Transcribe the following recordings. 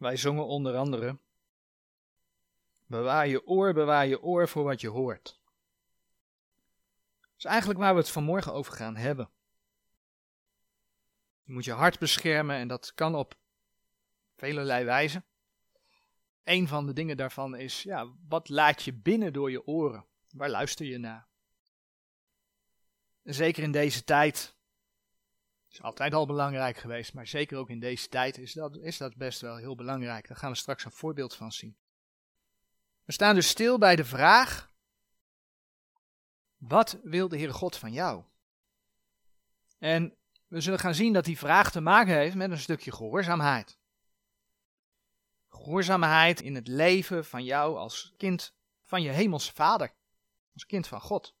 Wij zongen onder andere: Bewaar je oor, bewaar je oor voor wat je hoort. Dat is eigenlijk waar we het vanmorgen over gaan hebben. Je moet je hart beschermen en dat kan op velelei wijzen. Een van de dingen daarvan is, ja, wat laat je binnen door je oren? Waar luister je naar? zeker in deze tijd, is altijd al belangrijk geweest, maar zeker ook in deze tijd is dat, is dat best wel heel belangrijk. Daar gaan we straks een voorbeeld van zien. We staan dus stil bij de vraag: wat wil de Heere God van jou? En we zullen gaan zien dat die vraag te maken heeft met een stukje gehoorzaamheid. Gehoorzaamheid in het leven van jou als kind van je hemelse vader, als kind van God.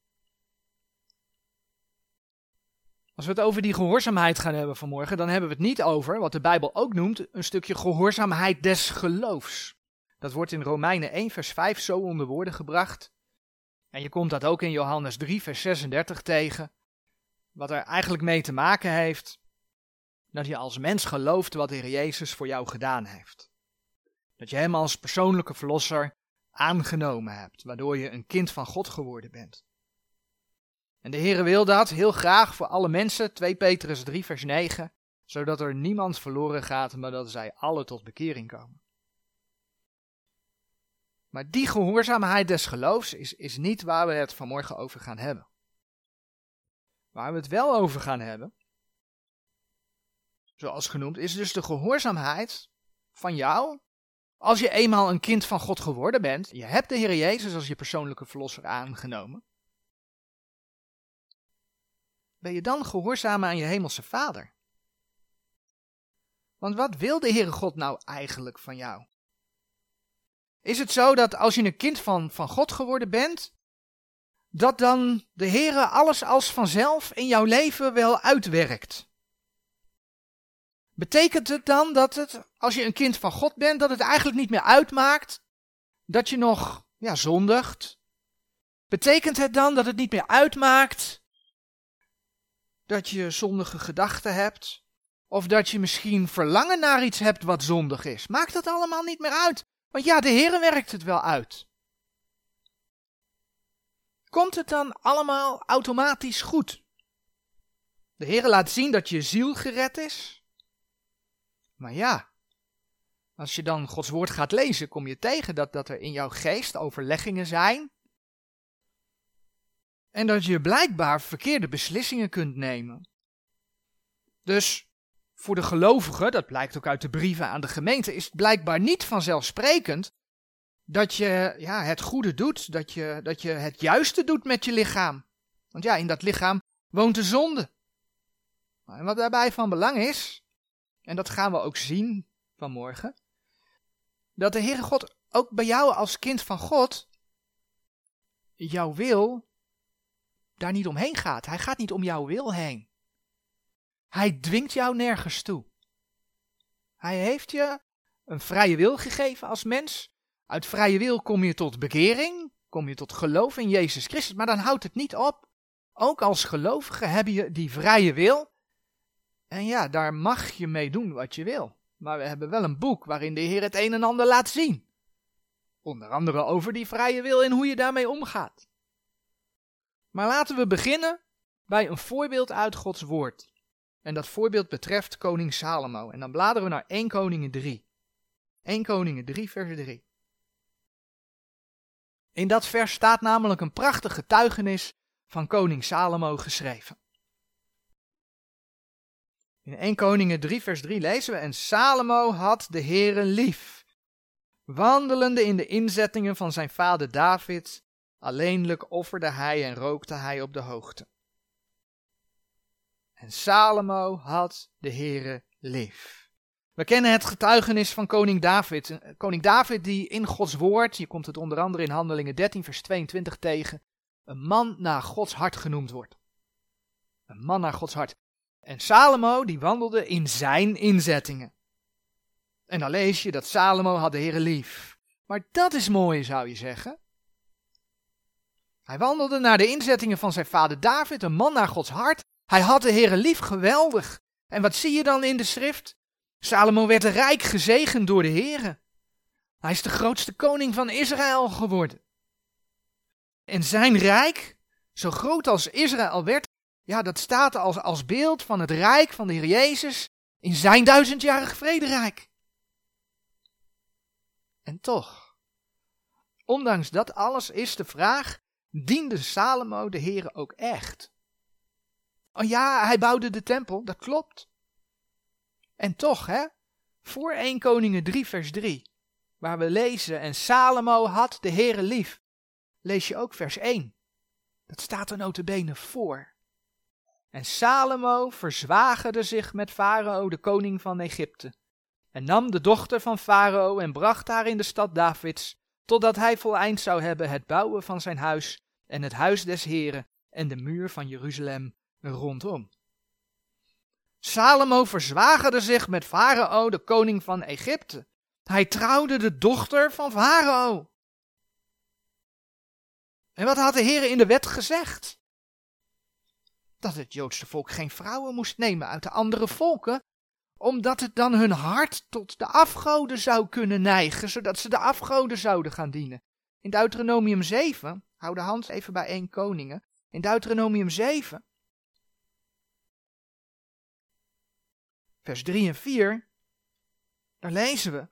Als we het over die gehoorzaamheid gaan hebben vanmorgen, dan hebben we het niet over wat de Bijbel ook noemt een stukje gehoorzaamheid des geloofs. Dat wordt in Romeinen 1, vers 5 zo onder woorden gebracht. En je komt dat ook in Johannes 3, vers 36 tegen. Wat er eigenlijk mee te maken heeft dat je als mens gelooft wat de Heer Jezus voor jou gedaan heeft. Dat je Hem als persoonlijke verlosser aangenomen hebt, waardoor je een kind van God geworden bent. En de Heere wil dat heel graag voor alle mensen, 2 Petrus 3 vers 9, zodat er niemand verloren gaat, maar dat zij alle tot bekering komen. Maar die gehoorzaamheid des geloofs is, is niet waar we het vanmorgen over gaan hebben. Waar we het wel over gaan hebben, zoals genoemd, is dus de gehoorzaamheid van jou. Als je eenmaal een kind van God geworden bent, je hebt de Heer Jezus als je persoonlijke verlosser aangenomen ben je dan gehoorzaam aan je hemelse Vader? Want wat wil de Heere God nou eigenlijk van jou? Is het zo dat als je een kind van, van God geworden bent, dat dan de Heere alles als vanzelf in jouw leven wel uitwerkt? Betekent het dan dat het, als je een kind van God bent, dat het eigenlijk niet meer uitmaakt dat je nog ja, zondigt? Betekent het dan dat het niet meer uitmaakt dat je zondige gedachten hebt, of dat je misschien verlangen naar iets hebt wat zondig is. Maakt dat allemaal niet meer uit, want ja, de Heer werkt het wel uit. Komt het dan allemaal automatisch goed? De Heer laat zien dat je ziel gered is. Maar ja, als je dan Gods woord gaat lezen, kom je tegen dat, dat er in jouw geest overleggingen zijn en dat je blijkbaar verkeerde beslissingen kunt nemen. Dus voor de gelovigen, dat blijkt ook uit de brieven aan de gemeente, is het blijkbaar niet vanzelfsprekend dat je ja, het goede doet, dat je, dat je het juiste doet met je lichaam. Want ja, in dat lichaam woont de zonde. En wat daarbij van belang is, en dat gaan we ook zien vanmorgen, dat de Heere God ook bij jou als kind van God jouw wil daar niet omheen gaat. Hij gaat niet om jouw wil heen. Hij dwingt jou nergens toe. Hij heeft je een vrije wil gegeven als mens. Uit vrije wil kom je tot bekering, kom je tot geloof in Jezus Christus, maar dan houdt het niet op. Ook als gelovige heb je die vrije wil. En ja, daar mag je mee doen wat je wil. Maar we hebben wel een boek waarin de Heer het een en ander laat zien. Onder andere over die vrije wil en hoe je daarmee omgaat. Maar laten we beginnen bij een voorbeeld uit Gods woord. En dat voorbeeld betreft koning Salomo. En dan bladeren we naar 1 Koningen 3. 1 Koningen 3 vers 3. In dat vers staat namelijk een prachtig getuigenis van koning Salomo geschreven. In 1 Koningen 3 vers 3 lezen we, en Salomo had de Heere lief, wandelende in de inzettingen van zijn vader David Alleenlijk offerde hij en rookte hij op de hoogte. En Salomo had de Heere lief. We kennen het getuigenis van koning David. Koning David die in Gods woord, je komt het onder andere in Handelingen 13 vers 22 tegen, een man naar Gods hart genoemd wordt. Een man naar Gods hart. En Salomo die wandelde in zijn inzettingen. En dan lees je dat Salomo had de Heere lief. Maar dat is mooi zou je zeggen. Hij wandelde naar de inzettingen van zijn vader David, een man naar Gods hart. Hij had de Heere lief, geweldig. En wat zie je dan in de schrift? Salomo werd rijk gezegend door de Heere. Hij is de grootste koning van Israël geworden. En zijn rijk, zo groot als Israël werd, ja, dat staat als, als beeld van het rijk van de Heer Jezus in zijn duizendjarig vrederijk. En toch, ondanks dat alles is de vraag, diende Salomo de Heere ook echt? Oh ja, hij bouwde de tempel, dat klopt. En toch, hè, voor 1 Koningen 3 vers 3, waar we lezen, en Salomo had de Heere lief, lees je ook vers 1. Dat staat er notabene voor. En Salomo verzwagerde zich met Farao, de koning van Egypte, en nam de dochter van Farao en bracht haar in de stad Davids, totdat hij voleind zou hebben het bouwen van zijn huis en het huis des Heren en de muur van Jeruzalem rondom. Salomo verzwagerde zich met Farao, de koning van Egypte. Hij trouwde de dochter van Farao. En wat had de Heer in de wet gezegd? Dat het Joodse volk geen vrouwen moest nemen uit de andere volken, omdat het dan hun hart tot de afgoden zou kunnen neigen, zodat ze de afgoden zouden gaan dienen. In Deuteronomium 7, hou de hand even bij één koningen, in Deuteronomium 7, vers 3 en 4, daar lezen we.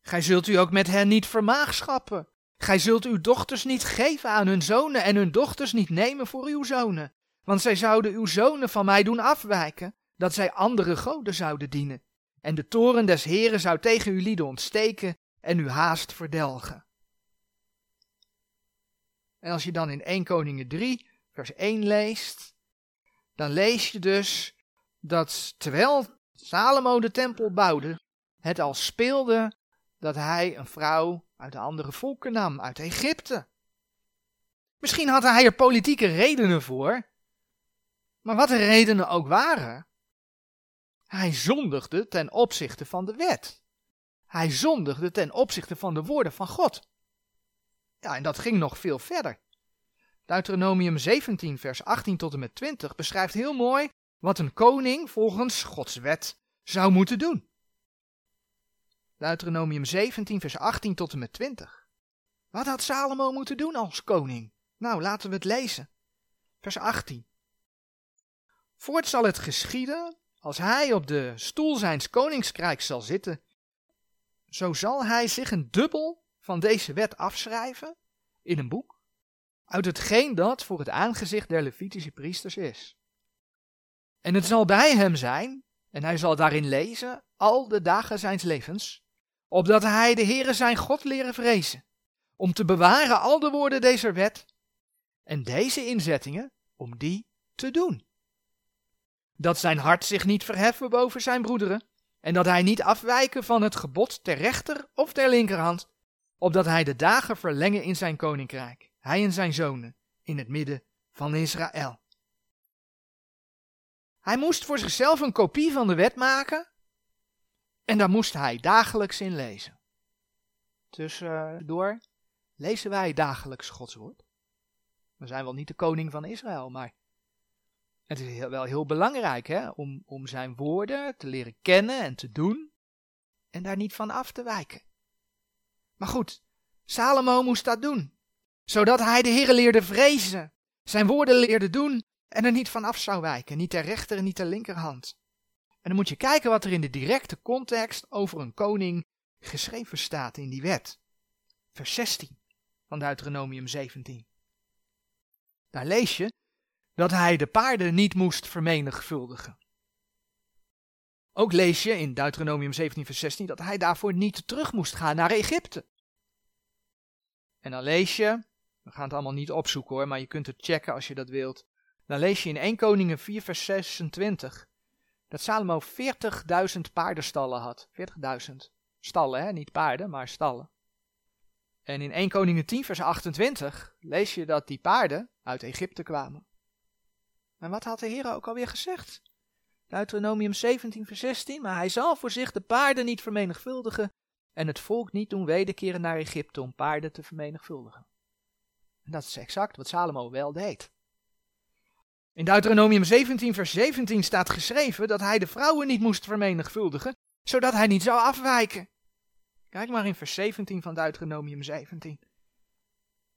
Gij zult u ook met hen niet vermaagschappen. Gij zult uw dochters niet geven aan hun zonen en hun dochters niet nemen voor uw zonen. Want zij zouden uw zonen van mij doen afwijken, dat zij andere goden zouden dienen. En de toren des Heren zou tegen uw lieden ontsteken en u haast verdelgen. En als je dan in 1 Koningen 3, vers 1 leest, dan lees je dus dat terwijl Salomo de tempel bouwde, het al speelde dat hij een vrouw uit de andere volken nam, uit Egypte. Misschien had hij er politieke redenen voor, maar wat de redenen ook waren, hij zondigde ten opzichte van de wet. Hij zondigde ten opzichte van de woorden van God. Ja, en dat ging nog veel verder. Deuteronomium 17, vers 18 tot en met 20 beschrijft heel mooi wat een koning volgens Gods wet zou moeten doen. Deuteronomium 17, vers 18 tot en met 20. Wat had Salomo moeten doen als koning? Nou, laten we het lezen. Vers 18. Voort zal het geschieden, als hij op de stoel zijns koningskrijk zal zitten, zo zal hij zich een dubbel van deze wet afschrijven in een boek, uit hetgeen dat voor het aangezicht der Levitische priesters is. En het zal bij hem zijn, en hij zal daarin lezen, al de dagen zijns levens, opdat hij de Heere zijn God leren vrezen, om te bewaren al de woorden deze wet, en deze inzettingen, om die te doen. Dat zijn hart zich niet verheffen boven zijn broederen, en dat hij niet afwijken van het gebod ter rechter of ter linkerhand, opdat hij de dagen verlengen in zijn koninkrijk, hij en zijn zonen, in het midden van Israël. Hij moest voor zichzelf een kopie van de wet maken en daar moest hij dagelijks in lezen. Tussendoor lezen wij dagelijks Gods woord. We zijn wel niet de koning van Israël, maar het is wel heel belangrijk hè, om, om zijn woorden te leren kennen en te doen en daar niet van af te wijken. Maar goed, Salomo moest dat doen, zodat hij de Heer leerde vrezen, zijn woorden leerde doen en er niet van af zou wijken, niet ter rechter en niet ter linkerhand. En dan moet je kijken wat er in de directe context over een koning geschreven staat in die wet. Vers 16 van Deuteronomium 17. Daar lees je dat hij de paarden niet moest vermenigvuldigen. Ook lees je in Deuteronomium 17 vers 16 dat hij daarvoor niet terug moest gaan naar Egypte. En dan lees je, we gaan het allemaal niet opzoeken hoor, maar je kunt het checken als je dat wilt. Dan lees je in 1 Koningen 4 vers 26 dat Salomo 40.000 paardenstallen had. 40.000 stallen, hè? niet paarden, maar stallen. En in 1 Koningen 10 vers 28 lees je dat die paarden uit Egypte kwamen. En wat had de Heer ook alweer gezegd? Deuteronomium 17 vers 16, maar hij zal voor zich de paarden niet vermenigvuldigen en het volk niet doen wederkeren naar Egypte om paarden te vermenigvuldigen. En dat is exact wat Salomo wel deed. In Deuteronomium 17, vers 17 staat geschreven dat hij de vrouwen niet moest vermenigvuldigen, zodat hij niet zou afwijken. Kijk maar in vers 17 van Deuteronomium 17.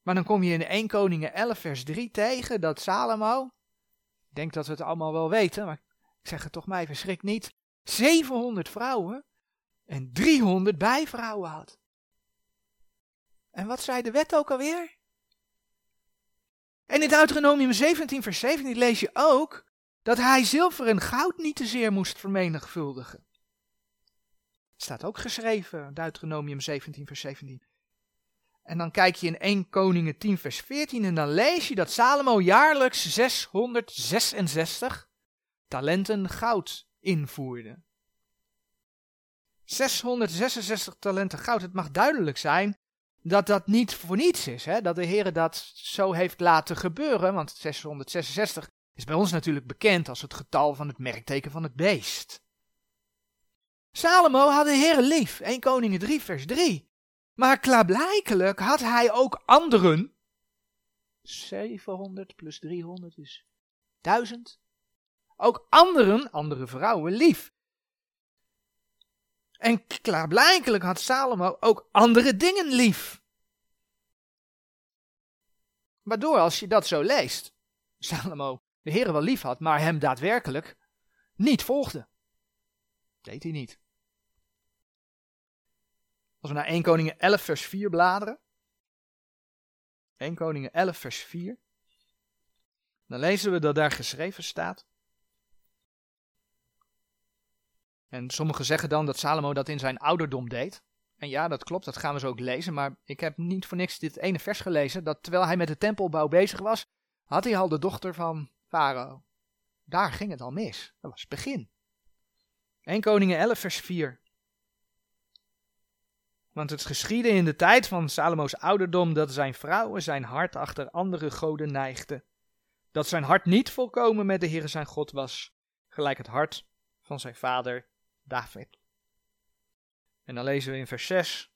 Maar dan kom je in 1 Koningen 11, vers 3 tegen dat Salomo, ik denk dat we het allemaal wel weten, maar ik zeg het toch mij, verschrik niet, 700 vrouwen en 300 bijvrouwen had. En wat zei de wet ook alweer? En in Deuteronomium 17, vers 17 lees je ook dat hij zilver en goud niet te zeer moest vermenigvuldigen. Staat ook geschreven, Deuteronomium 17, vers 17. En dan kijk je in 1 Koningen 10, vers 14 en dan lees je dat Salomo jaarlijks 666 talenten goud invoerde. 666 talenten goud. Het mag duidelijk zijn dat dat niet voor niets is. Hè? Dat de Heer dat zo heeft laten gebeuren. Want 666 is bij ons natuurlijk bekend als het getal van het merkteken van het beest. Salomo had de Heer lief. 1 Koningen 3 vers 3. Maar klaarblijkelijk had hij ook anderen. 700 plus 300 is 1000. Ook anderen, andere vrouwen, lief. En klaarblijkelijk had Salomo ook andere dingen lief. Waardoor, als je dat zo leest, Salomo de Heer wel lief had, maar hem daadwerkelijk niet volgde. Deed hij niet. Als we naar 1 Koningen 11 vers 4 bladeren. 1 Koningen 11 vers 4. Dan lezen we dat daar geschreven staat. En sommigen zeggen dan dat Salomo dat in zijn ouderdom deed. En ja, dat klopt, dat gaan we zo ook lezen. Maar ik heb niet voor niks dit ene vers gelezen. Dat terwijl hij met de tempelbouw bezig was, had hij al de dochter van Farao. Daar ging het al mis. Dat was het begin. 1 Koningen 11 vers 4. Want het geschiedde in de tijd van Salomo's ouderdom dat zijn vrouwen zijn hart achter andere goden neigden. Dat zijn hart niet volkomen met de Heere zijn God was, gelijk het hart van zijn vader David. En dan lezen we in vers 6.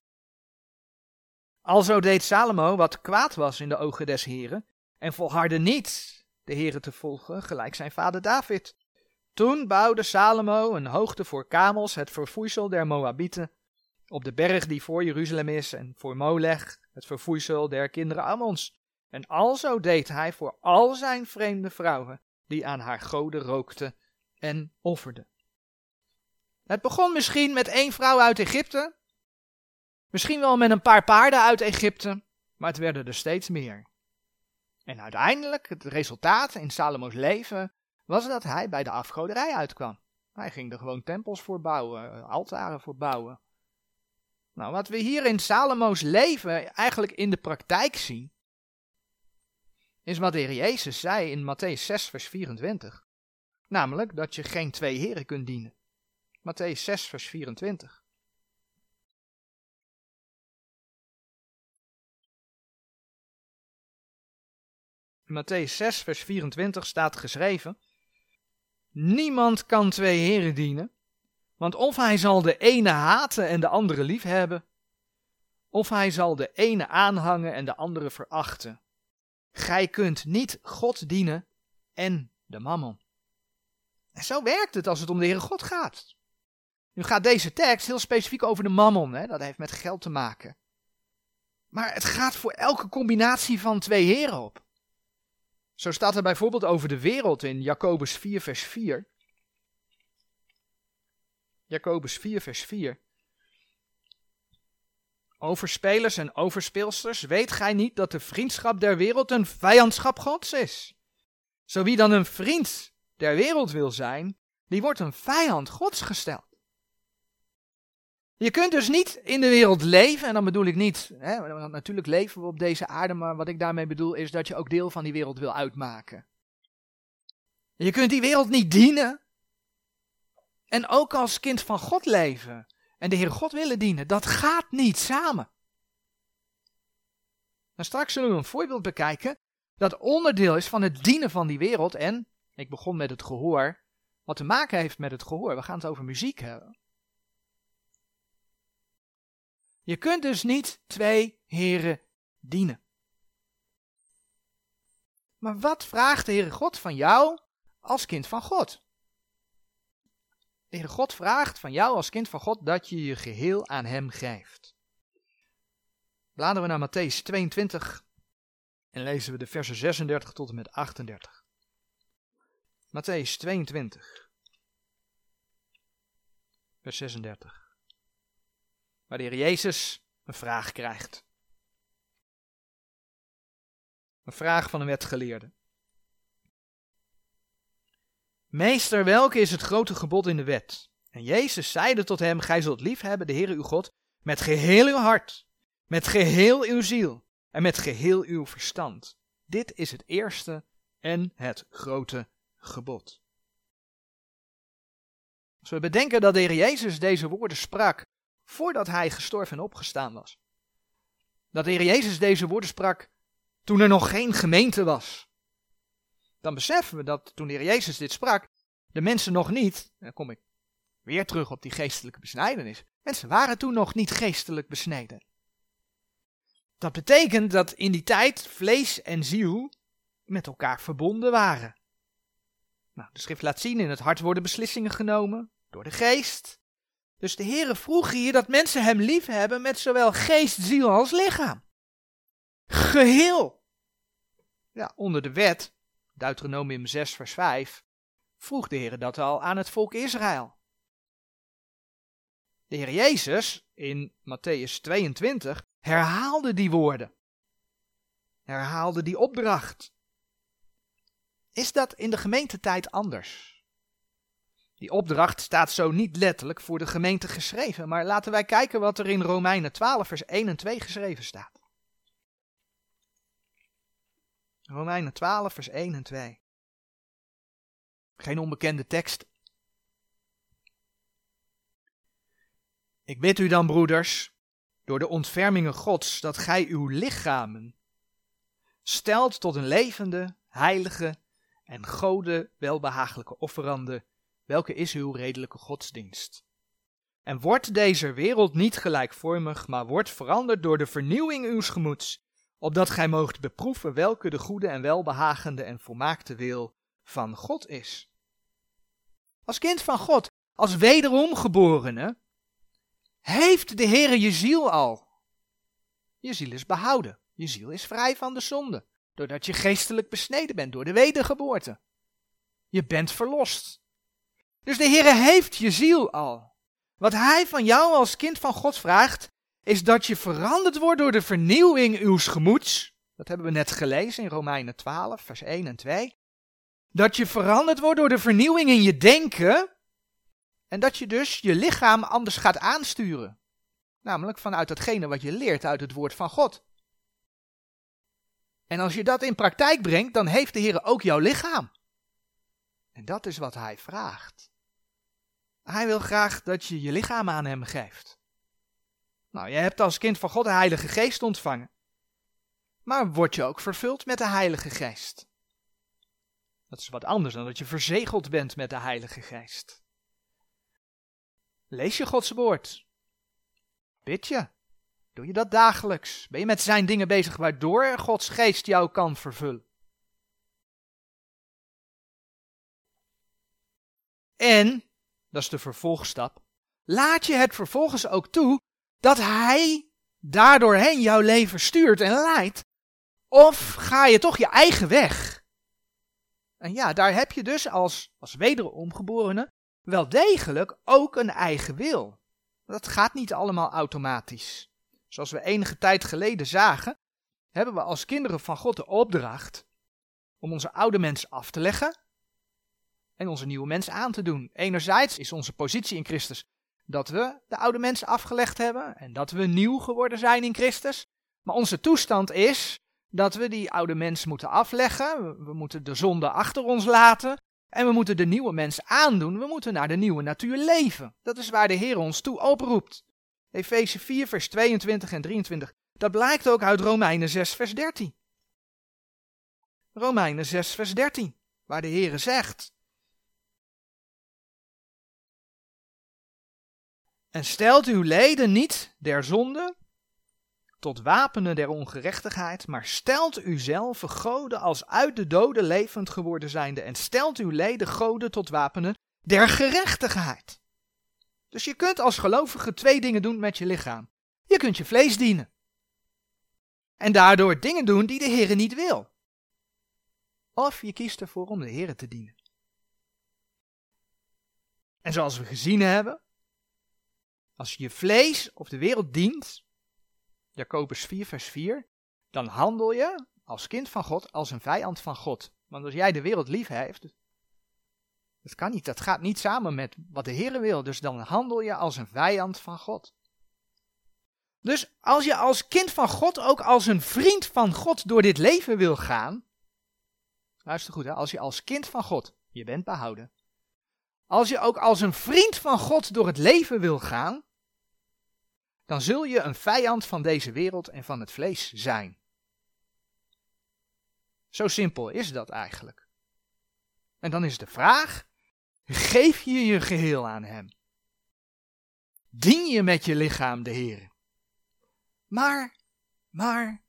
Alzo deed Salomo wat kwaad was in de ogen des Heren, en volhardde niet de Heren te volgen, gelijk zijn vader David. Toen bouwde Salomo een hoogte voor kamels, het verfoeisel der Moabieten, op de berg die voor Jeruzalem is, en voor Molech, het verfoeisel der kinderen Ammons. En alzo deed hij voor al zijn vreemde vrouwen, die aan haar goden rookten en offerden. Het begon misschien met één vrouw uit Egypte, misschien wel met een paar paarden uit Egypte, maar het werden er steeds meer. En uiteindelijk, het resultaat in Salomo's leven, was dat hij bij de afgoderij uitkwam. Hij ging er gewoon tempels voor bouwen, altaren voor bouwen. Nou, wat we hier in Salomo's leven eigenlijk in de praktijk zien, is wat de Heer Jezus zei in Matthäus 6, vers 24. Namelijk dat je geen twee heren kunt dienen. Matthäus 6, vers 24. In Matthäus 6, vers 24 staat geschreven: Niemand kan twee heren dienen, want of hij zal de ene haten en de andere liefhebben, of hij zal de ene aanhangen en de andere verachten. Gij kunt niet God dienen en de mammon. En zo werkt het als het om de Heere God gaat. Nu gaat deze tekst heel specifiek over de mammon, hè? dat heeft met geld te maken. Maar het gaat voor elke combinatie van twee heren op. Zo staat er bijvoorbeeld over de wereld in Jacobus 4, vers 4. Jacobus 4, vers 4. Overspelers en overspeelsters, weet gij niet dat de vriendschap der wereld een vijandschap Gods is? Zo wie dan een vriend der wereld wil zijn, die wordt een vijand Gods gesteld. Je kunt dus niet in de wereld leven, en dan bedoel ik niet, hè, natuurlijk leven we op deze aarde, maar wat ik daarmee bedoel is dat je ook deel van die wereld wil uitmaken. Je kunt die wereld niet dienen en ook als kind van God leven en de Heer God willen dienen. Dat gaat niet samen. En straks zullen we een voorbeeld bekijken dat onderdeel is van het dienen van die wereld en, ik begon met het gehoor, wat te maken heeft met het gehoor. We gaan het over muziek hebben. Je kunt dus niet twee heren dienen. Maar wat vraagt de Heere God van jou als kind van God? De Heere God vraagt van jou als kind van God dat je je geheel aan Hem geeft. Bladeren we naar Matthäus 22 en lezen we de versen 36 tot en met 38. Matthäus 22, vers 36. Waar de Heer Jezus een vraag krijgt. Een vraag van een wetgeleerde. Meester, welke is het grote gebod in de wet? En Jezus zeide tot hem, gij zult lief hebben de Heere uw God met geheel uw hart, met geheel uw ziel en met geheel uw verstand. Dit is het eerste en het grote gebod. Als we bedenken dat de Heer Jezus deze woorden sprak voordat hij gestorven en opgestaan was. Dat de Heer Jezus deze woorden sprak toen er nog geen gemeente was. Dan beseffen we dat toen de Heer Jezus dit sprak, de mensen nog niet, dan kom ik weer terug op die geestelijke besnijdenis, mensen waren toen nog niet geestelijk besneden. Dat betekent dat in die tijd vlees en ziel met elkaar verbonden waren. Nou, de schrift laat zien, in het hart worden beslissingen genomen door de geest. Dus de Heere vroeg hier dat mensen hem lief hebben met zowel geest, ziel als lichaam. Geheel. Ja, onder de wet, Deuteronomium 6 vers 5, vroeg de Heer dat al aan het volk Israël. De Heer Jezus in Matthäus 22 herhaalde die woorden. Herhaalde die opdracht. Is dat in de gemeentetijd anders? Die opdracht staat zo niet letterlijk voor de gemeente geschreven, maar laten wij kijken wat er in Romeinen 12, vers 1 en 2 geschreven staat. Romeinen 12, vers 1 en 2. Geen onbekende tekst. Ik bid u dan, broeders, door de ontfermingen Gods, dat gij uw lichamen stelt tot een levende, heilige en gode welbehagelijke offerande welke is uw redelijke godsdienst? En wordt deze wereld niet gelijkvormig, maar wordt veranderd door de vernieuwing uws gemoeds, opdat gij moogt beproeven welke de goede en welbehagende en volmaakte wil van God is. Als kind van God, als wederom geborene, heeft de Heere je ziel al. Je ziel is behouden, je ziel is vrij van de zonde, doordat je geestelijk besneden bent door de wedergeboorte. Je bent verlost. Dus de Heere heeft je ziel al. Wat Hij van jou als kind van God vraagt, is dat je veranderd wordt door de vernieuwing uw gemoeds. Dat hebben we net gelezen in Romeinen 12, vers 1 en 2. Dat je veranderd wordt door de vernieuwing in je denken. En dat je dus je lichaam anders gaat aansturen. Namelijk vanuit datgene wat je leert uit het woord van God. En als je dat in praktijk brengt, dan heeft de Heer ook jouw lichaam. En dat is wat hij vraagt. Hij wil graag dat je je lichaam aan hem geeft. Nou, je hebt als kind van God de Heilige Geest ontvangen. Maar word je ook vervuld met de Heilige Geest? Dat is wat anders dan dat je verzegeld bent met de Heilige Geest. Lees je Gods woord? Bid je? Doe je dat dagelijks? Ben je met zijn dingen bezig waardoor Gods Geest jou kan vervullen? En dat is de vervolgstap, laat je het vervolgens ook toe dat hij daardoorheen jouw leven stuurt en leidt? Of ga je toch je eigen weg? En ja, daar heb je dus als, als wederomgeborene wel degelijk ook een eigen wil. Dat gaat niet allemaal automatisch. Zoals we enige tijd geleden zagen, hebben we als kinderen van God de opdracht om onze oude mens af te leggen en onze nieuwe mens aan te doen. Enerzijds is onze positie in Christus dat we de oude mens afgelegd hebben en dat we nieuw geworden zijn in Christus. Maar onze toestand is dat we die oude mens moeten afleggen, we moeten de zonde achter ons laten en we moeten de nieuwe mens aandoen, we moeten naar de nieuwe natuur leven. Dat is waar de Heer ons toe oproept. Efeze 4, vers 22 en 23. Dat blijkt ook uit Romeinen 6, vers 13. Romeinen 6, vers 13, waar de Heer zegt: En stelt uw leden niet der zonde tot wapenen der ongerechtigheid, maar stelt uzelf goden als uit de doden levend geworden zijnde en stelt uw leden goden tot wapenen der gerechtigheid. Dus je kunt als gelovige twee dingen doen met je lichaam. Je kunt je vlees dienen. En daardoor dingen doen die de Heer niet wil. Of je kiest ervoor om de Heer te dienen. En zoals we gezien hebben, als je je vlees of de wereld dient, Jacobus 4, vers 4, dan handel je als kind van God als een vijand van God. Want als jij de wereld lief heeft, dat kan niet, dat gaat niet samen met wat de Heer wil, dus dan handel je als een vijand van God. Dus als je als kind van God ook als een vriend van God door dit leven wil gaan, luister goed, hè, als je als kind van God, je bent behouden, als je ook als een vriend van God door het leven wil gaan, dan zul je een vijand van deze wereld en van het vlees zijn. Zo simpel is dat eigenlijk. En dan is de vraag: geef je je geheel aan Hem? Dien je met je lichaam de Heer? Maar, maar,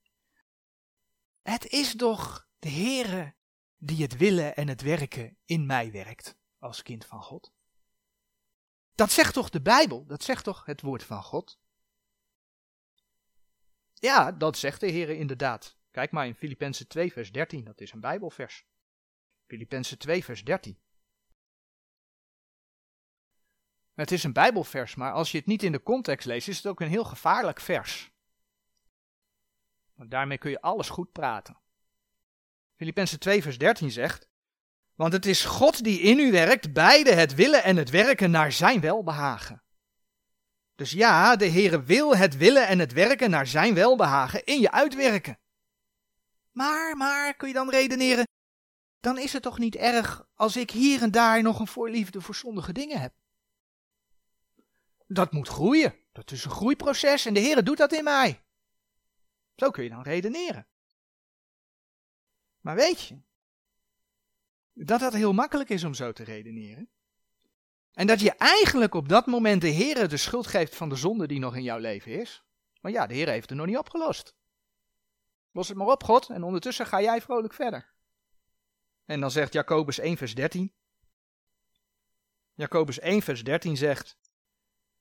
het is toch de Heere die het willen en het werken in mij werkt als kind van God? Dat zegt toch de Bijbel, dat zegt toch het woord van God? Ja, dat zegt de Heer inderdaad. Kijk maar in Filippenzen 2 vers 13, dat is een Bijbelvers. Filippenzen 2 vers 13. Het is een Bijbelvers, maar als je het niet in de context leest, is het ook een heel gevaarlijk vers. Want daarmee kun je alles goed praten. Filippenzen 2 vers 13 zegt, want het is God die in u werkt, beide het willen en het werken naar zijn welbehagen. Dus ja, de Heere wil het willen en het werken naar zijn welbehagen in je uitwerken. Maar, maar, kun je dan redeneren, dan is het toch niet erg als ik hier en daar nog een voorliefde voor zondige dingen heb. Dat moet groeien. Dat is een groeiproces en de Heere doet dat in mij. Zo kun je dan redeneren. Maar weet je, dat dat heel makkelijk is om zo te redeneren? En dat je eigenlijk op dat moment de Heer de schuld geeft van de zonde die nog in jouw leven is. Maar ja, de Heer heeft het nog niet opgelost. Los het maar op, God, en ondertussen ga jij vrolijk verder. En dan zegt Jacobus 1, vers 13. Jacobus 1, vers 13 zegt: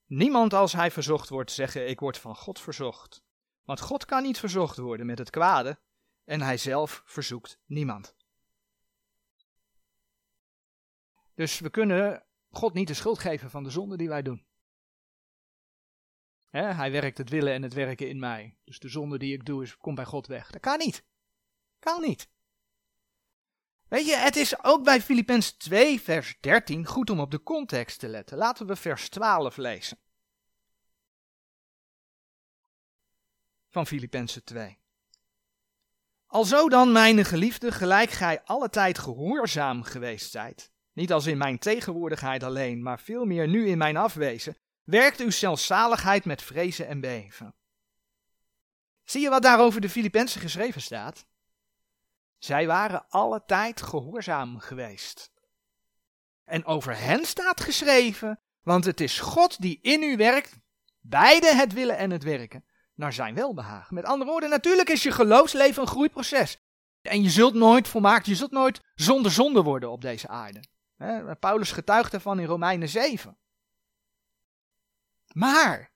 Niemand als hij verzocht wordt, zeggen: Ik word van God verzocht. Want God kan niet verzocht worden met het kwade, en hij zelf verzoekt niemand. Dus we kunnen God niet de schuld geven van de zonde die wij doen. hij werkt het willen en het werken in mij. Dus de zonde die ik doe, is, komt bij God weg. Dat kan niet. Kan niet. Weet je, het is ook bij Filippenzen 2, vers 13 goed om op de context te letten. Laten we vers 12 lezen. Van Filippenzen 2. Alzo dan, mijn geliefde, gelijk gij alle tijd gehoorzaam geweest zijt, niet als in mijn tegenwoordigheid alleen, maar veel meer nu in mijn afwezen, werkt uw zelfzaligheid met vrezen en beven. Zie je wat daar over de Filippenzen geschreven staat? Zij waren alle tijd gehoorzaam geweest. En over hen staat geschreven, want het is God die in u werkt, beide het willen en het werken, naar zijn welbehagen. Met andere woorden, natuurlijk is je geloofsleven een groeiproces. En je zult nooit volmaakt, je zult nooit zonder zonde worden op deze aarde. Paulus getuigt ervan in Romeinen 7. Maar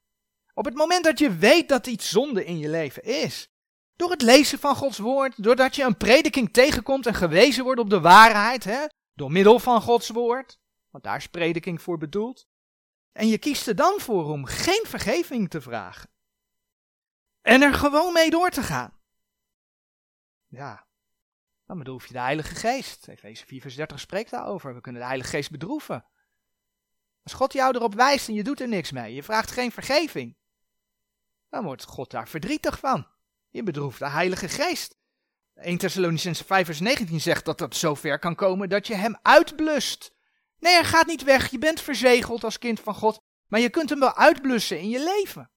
op het moment dat je weet dat iets zonde in je leven is, door het lezen van Gods woord, doordat je een prediking tegenkomt en gewezen wordt op de waarheid, hè, door middel van Gods woord, want daar is prediking voor bedoeld, en je kiest er dan voor om geen vergeving te vragen. En er gewoon mee door te gaan. Ja, dan bedroef je de Heilige Geest. Efeze 4 vers 30 spreekt daarover. We kunnen de Heilige Geest bedroeven. Als God jou erop wijst en je doet er niks mee, je vraagt geen vergeving, dan wordt God daar verdrietig van. Je bedroeft de Heilige Geest. 1 Thessalonicense 5 vers 19 zegt dat dat zover kan komen dat je hem uitblust. Nee, hij gaat niet weg. Je bent verzegeld als kind van God, maar je kunt hem wel uitblussen in je leven.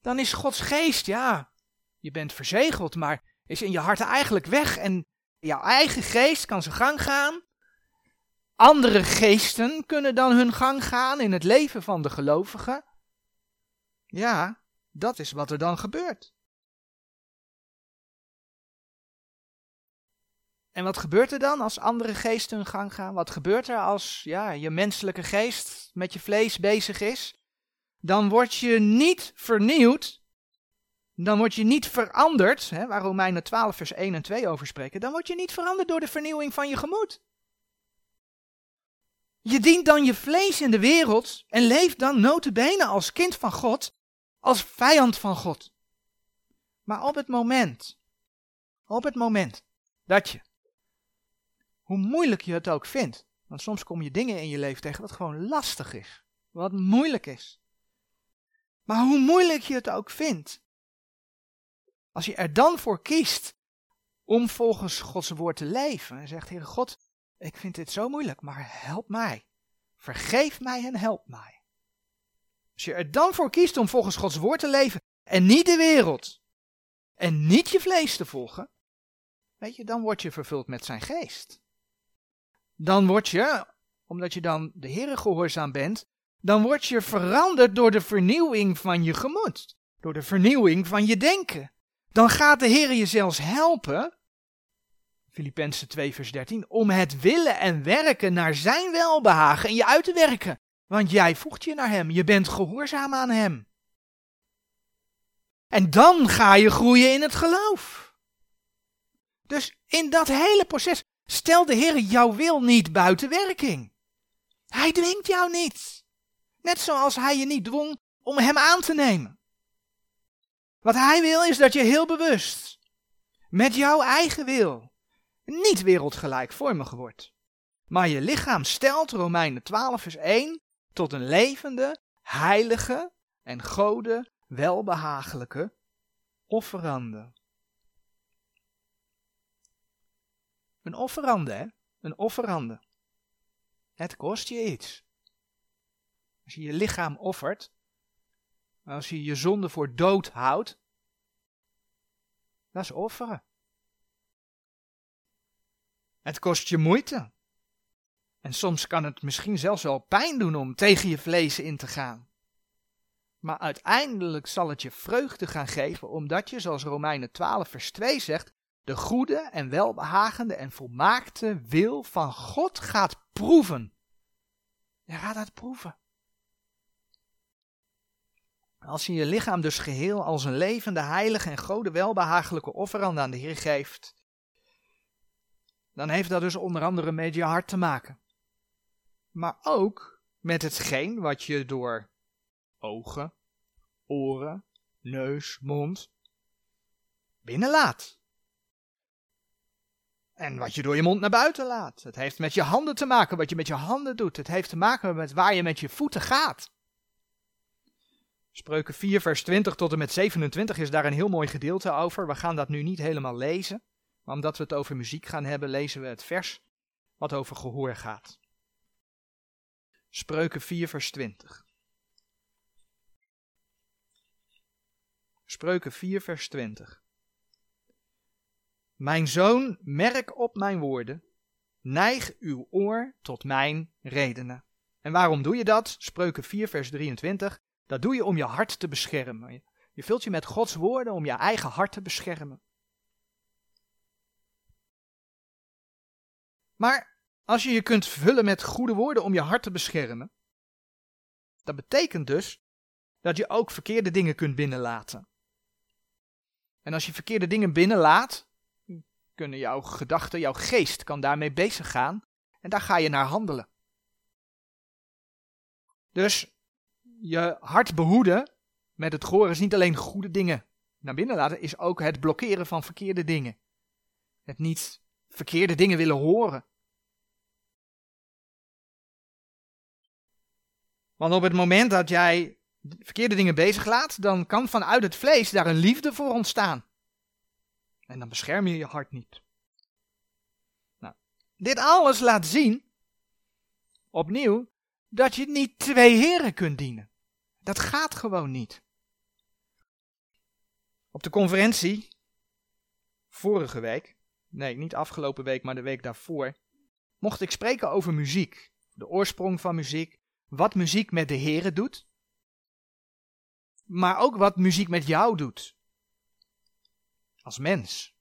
Dan is Gods geest, ja, je bent verzegeld, maar is in je hart eigenlijk weg en jouw eigen geest kan zijn gang gaan. Andere geesten kunnen dan hun gang gaan in het leven van de gelovigen. Ja, Dat is wat er dan gebeurt. En wat gebeurt er dan als andere geesten hun gang gaan? Wat gebeurt er als ja, je menselijke geest met je vlees bezig is? Dan word je niet vernieuwd, dan word je niet veranderd, hè, waar Romeinen 12 vers 1 en 2 over spreken, dan word je niet veranderd door de vernieuwing van je gemoed. Je dient dan je vlees in de wereld en leeft dan notabene als kind van God, als vijand van God. Maar op het moment, op het moment dat je, hoe moeilijk je het ook vindt, want soms kom je dingen in je leven tegen wat gewoon lastig is, wat moeilijk is. Maar hoe moeilijk je het ook vindt, als je er dan voor kiest om volgens Gods woord te leven en zegt, Heer God, ik vind dit zo moeilijk, maar help mij. Vergeef mij en help mij. Als je er dan voor kiest om volgens Gods woord te leven en niet de wereld en niet je vlees te volgen, weet je, dan word je vervuld met zijn geest. Dan word je, omdat je dan de Heere gehoorzaam bent, dan word je veranderd door de vernieuwing van je gemoed, door de vernieuwing van je denken. Dan gaat de Heer je zelfs helpen Filippenzen 2 vers 13, om het willen en werken naar zijn welbehagen en je uit te werken. Want jij voegt je naar hem, je bent gehoorzaam aan hem. En dan ga je groeien in het geloof. Dus in dat hele proces stel de Heer jouw wil niet buiten werking. Hij dwingt jou niet. Net zoals hij je niet dwong om hem aan te nemen. Wat hij wil is dat je heel bewust, met jouw eigen wil, niet wereldgelijkvormig wordt. Maar je lichaam stelt, Romeinen 12 vers 1, tot een levende, heilige en gode welbehagelijke offerande. Een offerande, hè? Een offerande. Het kost je iets. Als je je lichaam offert, als je je zonde voor dood houdt, dat is offeren. Het kost je moeite. En soms kan het misschien zelfs wel pijn doen om tegen je vlees in te gaan. Maar uiteindelijk zal het je vreugde gaan geven, omdat je, zoals Romeinen 12, vers 2 zegt, de goede en welbehagende en volmaakte wil van God gaat proeven. Je gaat het proeven. Als je je lichaam dus geheel als een levende, heilige en gode welbehagelijke offer aan de Heer geeft, dan heeft dat dus onder andere met je hart te maken. Maar ook met hetgeen wat je door ogen, oren, neus, mond binnenlaat. En wat je door je mond naar buiten laat. Het heeft met je handen te maken, wat je met je handen doet. Het heeft te maken met waar je met je voeten gaat. Spreuken 4, vers 20 tot en met 27 is daar een heel mooi gedeelte over. We gaan dat nu niet helemaal lezen. Maar omdat we het over muziek gaan hebben, lezen we het vers wat over gehoor gaat. Spreuken 4, vers 20. Spreuken 4, vers 20. Mijn zoon, merk op mijn woorden, neig uw oor tot mijn redenen. En waarom doe je dat? Spreuken 4, vers 23. Dat doe je om je hart te beschermen. Je vult je met Gods woorden om je eigen hart te beschermen. Maar als je je kunt vullen met goede woorden om je hart te beschermen, dat betekent dus dat je ook verkeerde dingen kunt binnenlaten. En als je verkeerde dingen binnenlaat, kunnen jouw gedachten, jouw geest kan daarmee bezig gaan en daar ga je naar handelen. Dus je hart behoeden met het gehoor is niet alleen goede dingen naar binnen laten, is ook het blokkeren van verkeerde dingen. Het niet verkeerde dingen willen horen. Want op het moment dat jij verkeerde dingen bezig laat, dan kan vanuit het vlees daar een liefde voor ontstaan. En dan bescherm je je hart niet. Nou, dit alles laat zien, opnieuw, dat je niet twee heren kunt dienen. Dat gaat gewoon niet. Op de conferentie, vorige week, nee, niet afgelopen week, maar de week daarvoor, mocht ik spreken over muziek. De oorsprong van muziek, wat muziek met de heren doet. maar ook wat muziek met jou doet. Als mens.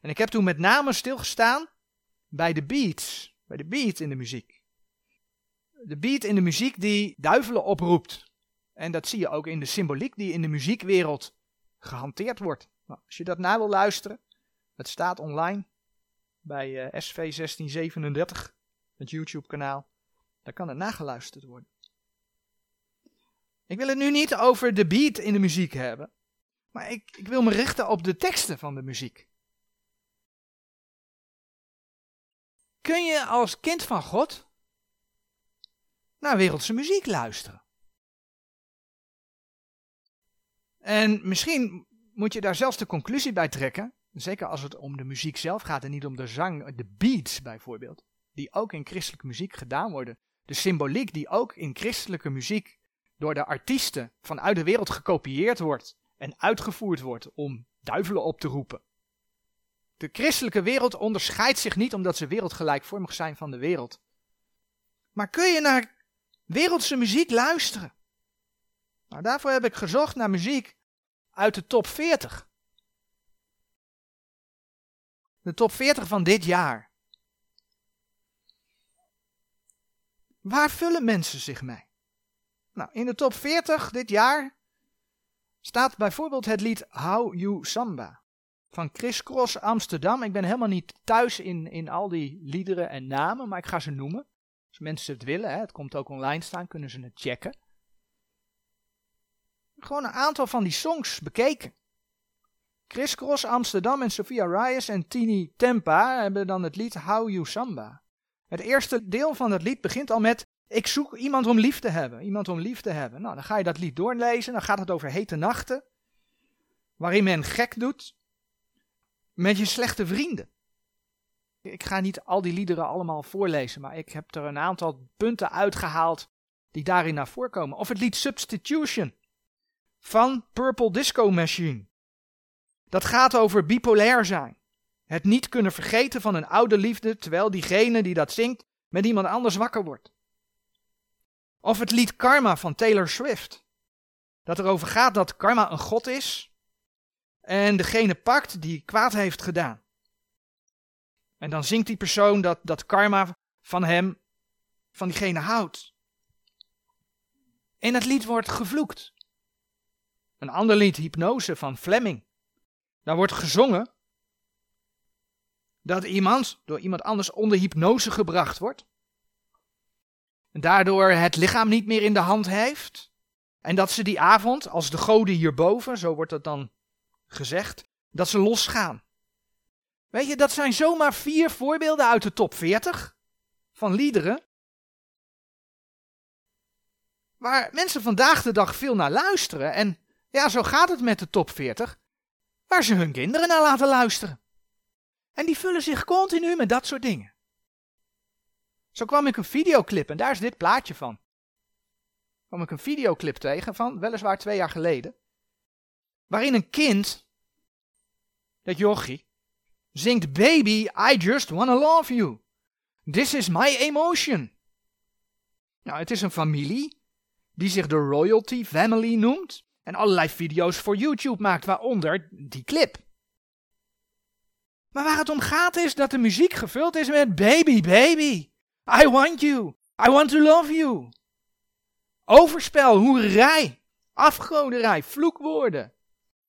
En ik heb toen met name stilgestaan bij de beats, bij de beat in de muziek. De beat in de muziek die duivelen oproept. En dat zie je ook in de symboliek die in de muziekwereld gehanteerd wordt. Nou, als je dat na wil luisteren, het staat online bij eh, SV1637, het YouTube kanaal. Daar kan het nageluisterd worden. Ik wil het nu niet over de beat in de muziek hebben, maar ik, ik wil me richten op de teksten van de muziek. Kun je als kind van God naar wereldse muziek luisteren? En misschien moet je daar zelfs de conclusie bij trekken, zeker als het om de muziek zelf gaat en niet om de zang, de beats bijvoorbeeld, die ook in christelijke muziek gedaan worden. De symboliek die ook in christelijke muziek door de artiesten vanuit de wereld gekopieerd wordt en uitgevoerd wordt om duivelen op te roepen. De christelijke wereld onderscheidt zich niet omdat ze wereldgelijkvormig zijn van de wereld. Maar kun je naar wereldse muziek luisteren? Nou, daarvoor heb ik gezocht naar muziek uit de top 40. De top 40 van dit jaar. Waar vullen mensen zich mee? Nou, in de top 40 dit jaar staat bijvoorbeeld het lied How You Samba van Chris Cross Amsterdam. Ik ben helemaal niet thuis in, in al die liederen en namen, maar ik ga ze noemen. Als mensen het willen, hè, het komt ook online staan, kunnen ze het checken. Gewoon een aantal van die songs bekeken. Chris Cross Amsterdam en Sophia Reyes en Tini Tempa hebben dan het lied How You Samba. Het eerste deel van het lied begint al met ik zoek iemand om lief te hebben. Iemand om lief te hebben. Nou, dan ga je dat lied doorlezen. Dan gaat het over hete nachten. Waarin men gek doet. Met je slechte vrienden. Ik ga niet al die liederen allemaal voorlezen. Maar ik heb er een aantal punten uitgehaald. Die daarin naar voren komen. Of het lied Substitution. Van Purple Disco Machine. Dat gaat over bipolair zijn. Het niet kunnen vergeten van een oude liefde. Terwijl diegene die dat zingt met iemand anders wakker wordt. Of het lied Karma van Taylor Swift. Dat erover gaat dat karma een god is. En degene pakt die kwaad heeft gedaan. En dan zingt die persoon dat, dat karma van hem, van diegene houdt. En het lied wordt gevloekt. Een ander lied, Hypnose van Fleming. Daar wordt gezongen dat iemand door iemand anders onder hypnose gebracht wordt en daardoor het lichaam niet meer in de hand heeft. En dat ze die avond, als de goden hierboven, zo wordt het dan gezegd, dat ze losgaan. Weet je, dat zijn zomaar vier voorbeelden uit de top 40 van liederen. Waar mensen vandaag de dag veel naar luisteren. En ja, zo gaat het met de top 40. Waar ze hun kinderen naar laten luisteren. En die vullen zich continu met dat soort dingen. Zo kwam ik een videoclip, en daar is dit plaatje van. Kwam ik een videoclip tegen van, weliswaar twee jaar geleden. Waarin een kind, dat jochie, zingt Baby, I just wanna love you. This is my emotion. Nou, het is een familie die zich de Royalty Family noemt en allerlei video's voor YouTube maakt, waaronder die clip. Maar waar het om gaat is dat de muziek gevuld is met Baby, Baby. I want you. I want to love you. Overspel, hoerij, afgoderij, vloekwoorden.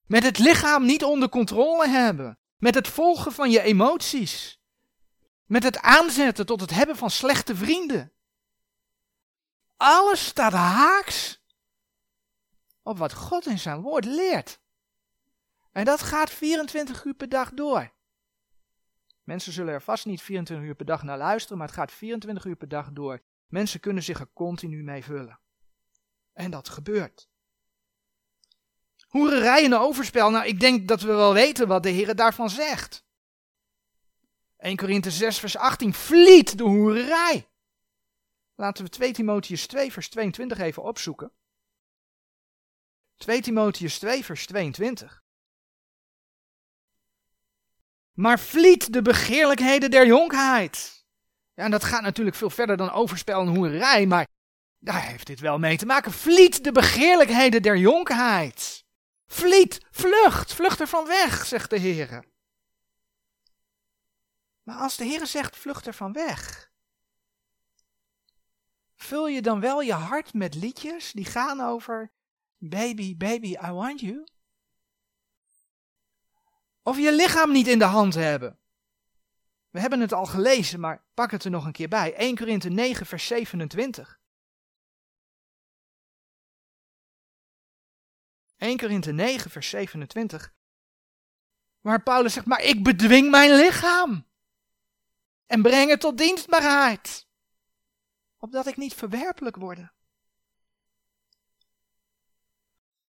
Met het lichaam niet onder controle hebben. Met het volgen van je emoties. Met het aanzetten tot het hebben van slechte vrienden. Alles staat haaks op wat God in zijn woord leert. En dat gaat 24 uur per dag door. Mensen zullen er vast niet 24 uur per dag naar luisteren, maar het gaat 24 uur per dag door. Mensen kunnen zich er continu mee vullen. En dat gebeurt. Hoererij en overspel, nou ik denk dat we wel weten wat de Heer daarvan zegt. 1 Korinthe 6 vers 18, vliet de hoererij. Laten we 2 Timotheus 2 vers 22 even opzoeken. 2 Timotheus 2 vers 22. Maar vliet de begeerlijkheden der jonkheid. Ja, en dat gaat natuurlijk veel verder dan overspel en hoerij, maar daar heeft dit wel mee te maken. Vliet de begeerlijkheden der jonkheid. Vliet, vlucht, vlucht er van weg, zegt de Heer. Maar als de Heer zegt, vlucht er van weg, vul je dan wel je hart met liedjes die gaan over baby, baby, I want you? Of je lichaam niet in de hand hebben. We hebben het al gelezen, maar pak het er nog een keer bij. 1 Korinthe 9, vers 27. 1 Korinthe 9, vers 27. Waar Paulus zegt, maar ik bedwing mijn lichaam. En breng het tot dienstbaarheid. Opdat ik niet verwerpelijk word.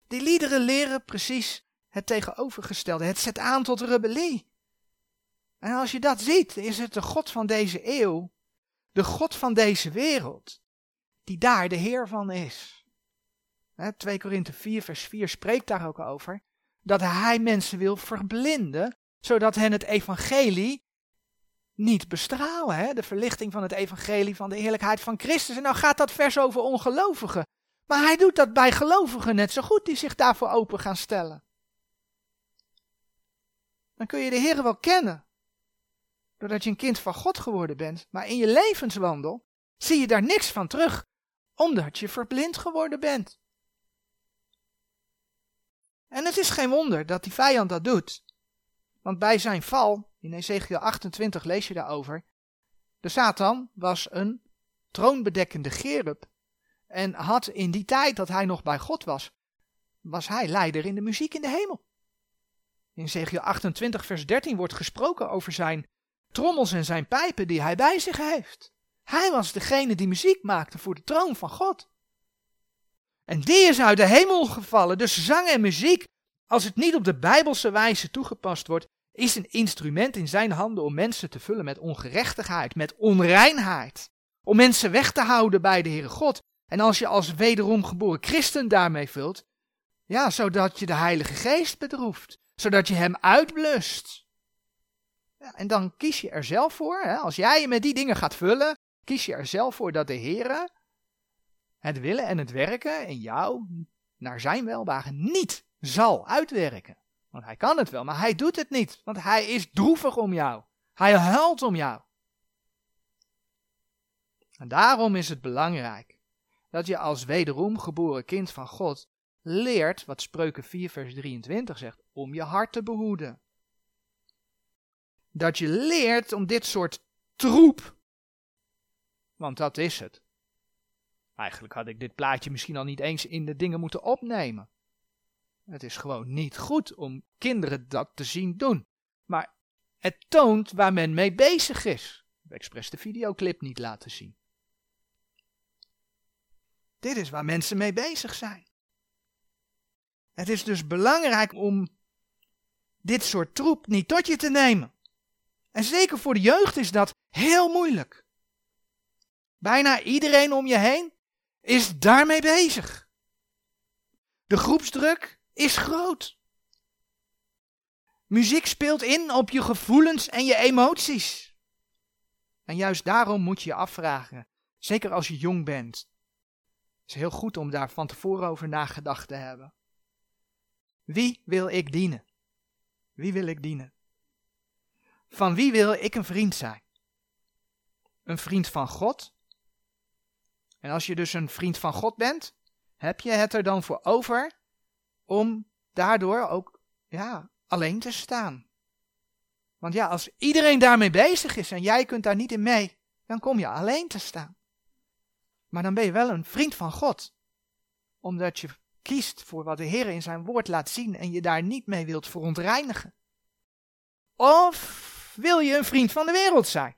Die liederen leren precies het tegenovergestelde. Het zet aan tot rebellie. En als je dat ziet, is het de God van deze eeuw, de God van deze wereld, die daar de Heer van is. 2 Korinthe 4, vers 4 spreekt daar ook over. Dat hij mensen wil verblinden, zodat hen het evangelie niet bestralen. Hè? De verlichting van het evangelie van de heerlijkheid van Christus. En nou gaat dat vers over ongelovigen. Maar hij doet dat bij gelovigen net zo goed, die zich daarvoor open gaan stellen. Dan kun je de Heer wel kennen. Doordat je een kind van God geworden bent. Maar in je levenswandel zie je daar niks van terug. Omdat je verblind geworden bent. En het is geen wonder dat die vijand dat doet. Want bij zijn val, in Ezekiel 28 lees je daarover, de Satan was een troonbedekkende gerub. En had in die tijd dat hij nog bij God was, was hij leider in de muziek in de hemel. In Ezekiel 28 vers 13 wordt gesproken over zijn trommels en zijn pijpen die hij bij zich heeft. Hij was degene die muziek maakte voor de troon van God. En die is uit de hemel gevallen. Dus zang en muziek, als het niet op de bijbelse wijze toegepast wordt, is een instrument in zijn handen om mensen te vullen met ongerechtigheid, met onreinheid. Om mensen weg te houden bij de Heere God. En als je als wederom geboren christen daarmee vult, ja, zodat je de Heilige Geest bedroeft, zodat je hem uitblust. Ja, en dan kies je er zelf voor, hè, als jij je met die dingen gaat vullen, kies je er zelf voor dat de Heere het willen en het werken in jou naar zijn welwagen niet zal uitwerken. Want hij kan het wel, maar hij doet het niet, want hij is droevig om jou. Hij huilt om jou. En daarom is het belangrijk dat je als wederom geboren kind van God leert, wat Spreuken 4 vers 23 zegt, om je hart te behoeden. Dat je leert om dit soort troep, want dat is het, Eigenlijk had ik dit plaatje misschien al niet eens in de dingen moeten opnemen. Het is gewoon niet goed om kinderen dat te zien doen. Maar het toont waar men mee bezig is. Ik heb expres de videoclip niet laten zien. Dit is waar mensen mee bezig zijn. Het is dus belangrijk om dit soort troep niet tot je te nemen. En zeker voor de jeugd is dat heel moeilijk. Bijna iedereen om je heen is daarmee bezig. De groepsdruk is groot. Muziek speelt in op je gevoelens en je emoties. En juist daarom moet je je afvragen, zeker als je jong bent. Het is heel goed om daar van tevoren over nagedacht te hebben. Wie wil ik dienen? Wie wil ik dienen? Van wie wil ik een vriend zijn? Een vriend van God en als je dus een vriend van God bent, heb je het er dan voor over om daardoor ook ja, alleen te staan. Want ja, als iedereen daarmee bezig is en jij kunt daar niet in mee, dan kom je alleen te staan. Maar dan ben je wel een vriend van God, omdat je kiest voor wat de Heer in zijn woord laat zien en je daar niet mee wilt verontreinigen. Of wil je een vriend van de wereld zijn?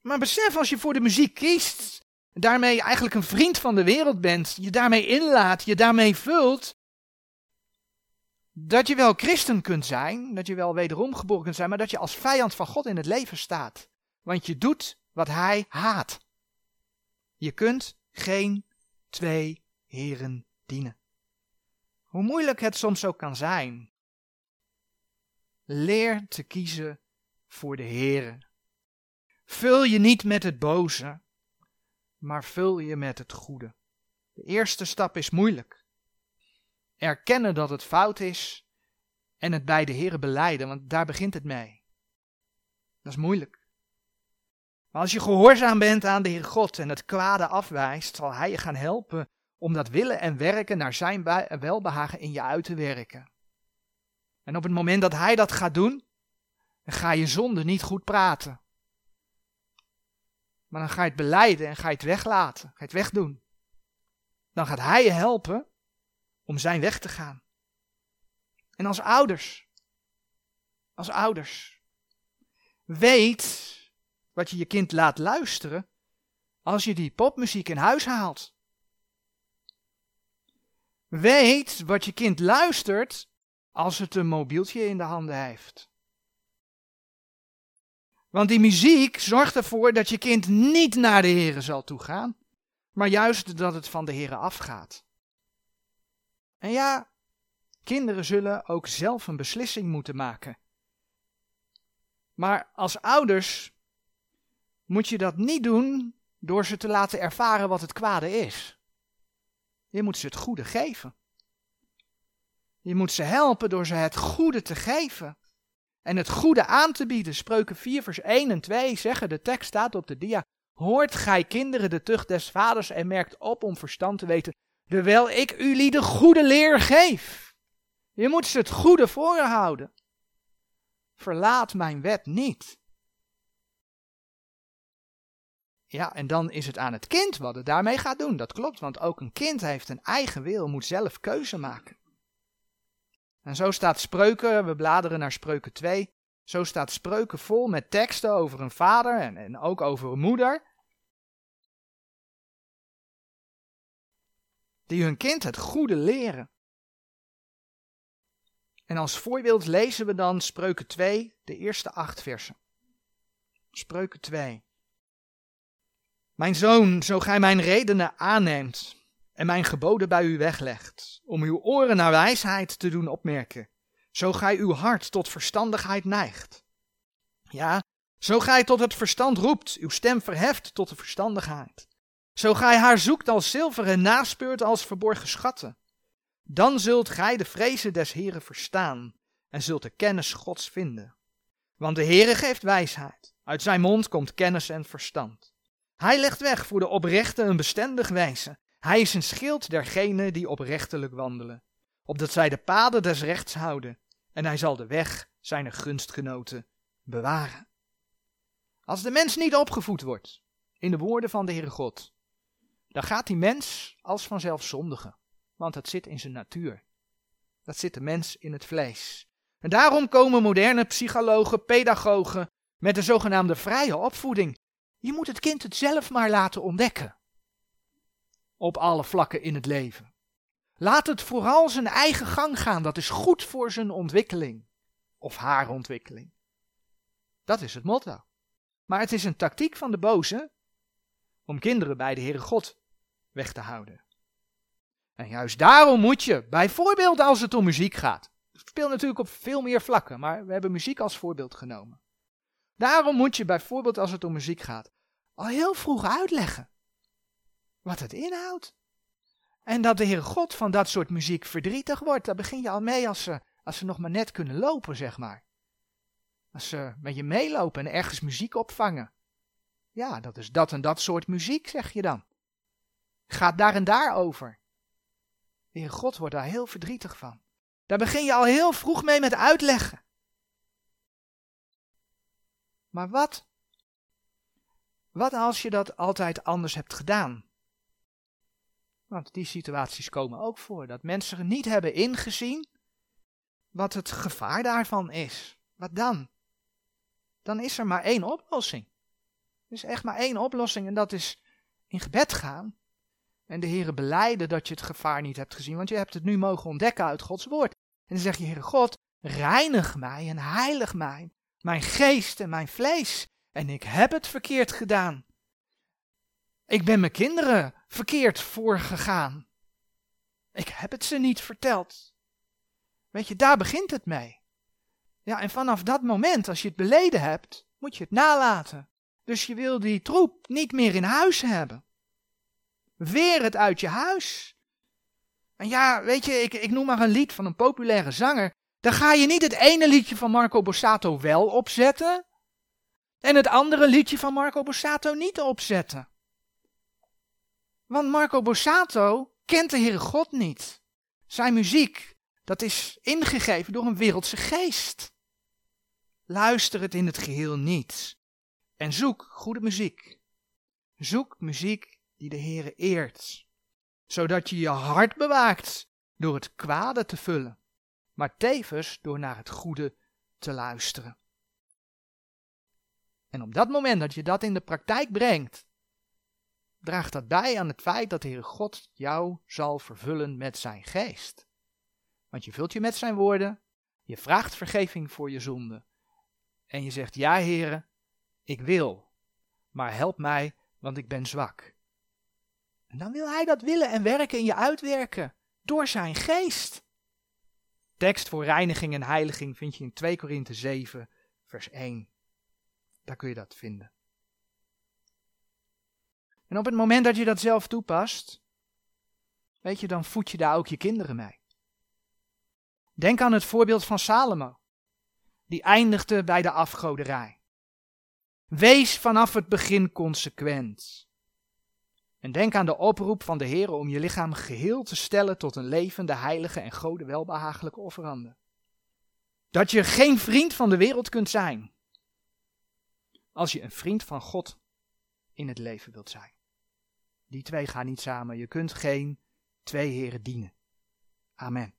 Maar besef als je voor de muziek kiest daarmee eigenlijk een vriend van de wereld bent, je daarmee inlaat, je daarmee vult, dat je wel christen kunt zijn, dat je wel wederom geboren kunt zijn, maar dat je als vijand van God in het leven staat. Want je doet wat hij haat. Je kunt geen twee heren dienen. Hoe moeilijk het soms ook kan zijn, leer te kiezen voor de Heren. Vul je niet met het boze, maar vul je met het goede. De eerste stap is moeilijk. Erkennen dat het fout is en het bij de Heer beleiden, want daar begint het mee. Dat is moeilijk. Maar als je gehoorzaam bent aan de Heer God en het kwade afwijst, zal Hij je gaan helpen om dat willen en werken naar Zijn welbehagen in je uit te werken. En op het moment dat Hij dat gaat doen, ga je zonde niet goed praten. Maar dan ga je het beleiden en ga je het weglaten, ga je het wegdoen. Dan gaat Hij je helpen om Zijn weg te gaan. En als ouders, als ouders, weet wat je je kind laat luisteren als je die popmuziek in huis haalt. Weet wat je kind luistert als het een mobieltje in de handen heeft. Want die muziek zorgt ervoor dat je kind niet naar de Here zal toegaan, maar juist dat het van de Here afgaat. En ja, kinderen zullen ook zelf een beslissing moeten maken. Maar als ouders moet je dat niet doen door ze te laten ervaren wat het kwade is. Je moet ze het goede geven. Je moet ze helpen door ze het goede te geven. En het goede aan te bieden. Spreuken 4 vers 1 en 2 zeggen, de tekst staat op de dia. Hoort gij kinderen de tucht des vaders en merkt op om verstand te weten, terwijl ik u de goede leer geef. Je moet ze het goede voorhouden. Verlaat mijn wet niet. Ja, en dan is het aan het kind wat het daarmee gaat doen. Dat klopt, want ook een kind heeft een eigen wil, moet zelf keuze maken. En zo staat spreuken, we bladeren naar spreuken 2. Zo staat spreuken vol met teksten over een vader en, ook over een moeder. Die hun kind het goede leren. En als voorbeeld lezen we dan spreuken 2, de eerste acht versen. Spreuken 2. Mijn zoon, zo gij mijn redenen aanneemt en mijn geboden bij u weglegt, om uw oren naar wijsheid te doen opmerken, zo gij uw hart tot verstandigheid neigt. Ja, zo gij tot het verstand roept, uw stem verheft tot de verstandigheid. Zo gij haar zoekt als zilver en naspeurt als verborgen schatten. Dan zult gij de vrezen des Heren verstaan en zult de kennis Gods vinden. Want de Heere geeft wijsheid, uit zijn mond komt kennis en verstand. Hij legt weg voor de oprechte een bestendig wijze. Hij is een schild dergenen die oprechtelijk wandelen, opdat zij de paden des rechts houden, en hij zal de weg zijner gunstgenoten bewaren. Als de mens niet opgevoed wordt in de woorden van de Heere God, dan gaat die mens als vanzelf zondigen, want dat zit in zijn natuur. Dat zit de mens in het vlees. En daarom komen moderne psychologen, pedagogen met de zogenaamde vrije opvoeding je moet het kind het zelf maar laten ontdekken. Op alle vlakken in het leven. Laat het vooral zijn eigen gang gaan. Dat is goed voor zijn ontwikkeling. Of haar ontwikkeling. Dat is het motto. Maar het is een tactiek van de boze om kinderen bij de Heere God weg te houden. En juist daarom moet je, bijvoorbeeld als het om muziek gaat. Het speelt natuurlijk op veel meer vlakken, maar we hebben muziek als voorbeeld genomen. Daarom moet je bijvoorbeeld als het om muziek gaat, al heel vroeg uitleggen wat het inhoudt. En dat de Heer God van dat soort muziek verdrietig wordt, daar begin je al mee als ze, als ze nog maar net kunnen lopen, zeg maar. Als ze met je meelopen en ergens muziek opvangen. Ja, dat is dat en dat soort muziek, zeg je dan. Gaat daar en daar over. De Heer God wordt daar heel verdrietig van. Daar begin je al heel vroeg mee met uitleggen. Maar wat? Wat als je dat altijd anders hebt gedaan? Want die situaties komen ook voor, dat mensen niet hebben ingezien wat het gevaar daarvan is. Wat dan? Dan is er maar één oplossing. Er is echt maar één oplossing en dat is in gebed gaan en de Heere beleiden dat je het gevaar niet hebt gezien, want je hebt het nu mogen ontdekken uit Gods woord. En dan zeg je, Heere God, reinig mij en heilig mij mijn geest en mijn vlees. En ik heb het verkeerd gedaan. Ik ben mijn kinderen verkeerd voorgegaan. Ik heb het ze niet verteld. Weet je, daar begint het mee. Ja, en vanaf dat moment, als je het beleden hebt, moet je het nalaten. Dus je wil die troep niet meer in huis hebben. Weer het uit je huis. En ja, weet je, ik, ik noem maar een lied van een populaire zanger. Dan ga je niet het ene liedje van Marco Borsato wel opzetten. En het andere liedje van Marco Borsato niet opzetten. Want Marco Borsato kent de Heere God niet. Zijn muziek, dat is ingegeven door een wereldse geest. Luister het in het geheel niet. En zoek goede muziek. Zoek muziek die de Heere eert. Zodat je je hart bewaakt door het kwade te vullen. Maar tevens door naar het goede te luisteren. En op dat moment dat je dat in de praktijk brengt, draagt dat bij aan het feit dat de Heere God jou zal vervullen met zijn geest. Want je vult je met zijn woorden, je vraagt vergeving voor je zonde. En je zegt, ja Heere, ik wil, maar help mij, want ik ben zwak. En dan wil hij dat willen en werken in je uitwerken, door zijn geest. Tekst voor reiniging en heiliging vind je in 2 Korinthe 7, vers 1. Daar kun je dat vinden. En op het moment dat je dat zelf toepast, weet je, dan voed je daar ook je kinderen mee. Denk aan het voorbeeld van Salomo, die eindigde bij de afgoderij. Wees vanaf het begin consequent. En denk aan de oproep van de Heer om je lichaam geheel te stellen tot een levende, heilige en gode welbehagelijke offerande. Dat je geen vriend van de wereld kunt zijn, als je een vriend van God in het leven wilt zijn. Die twee gaan niet samen. Je kunt geen twee heren dienen. Amen.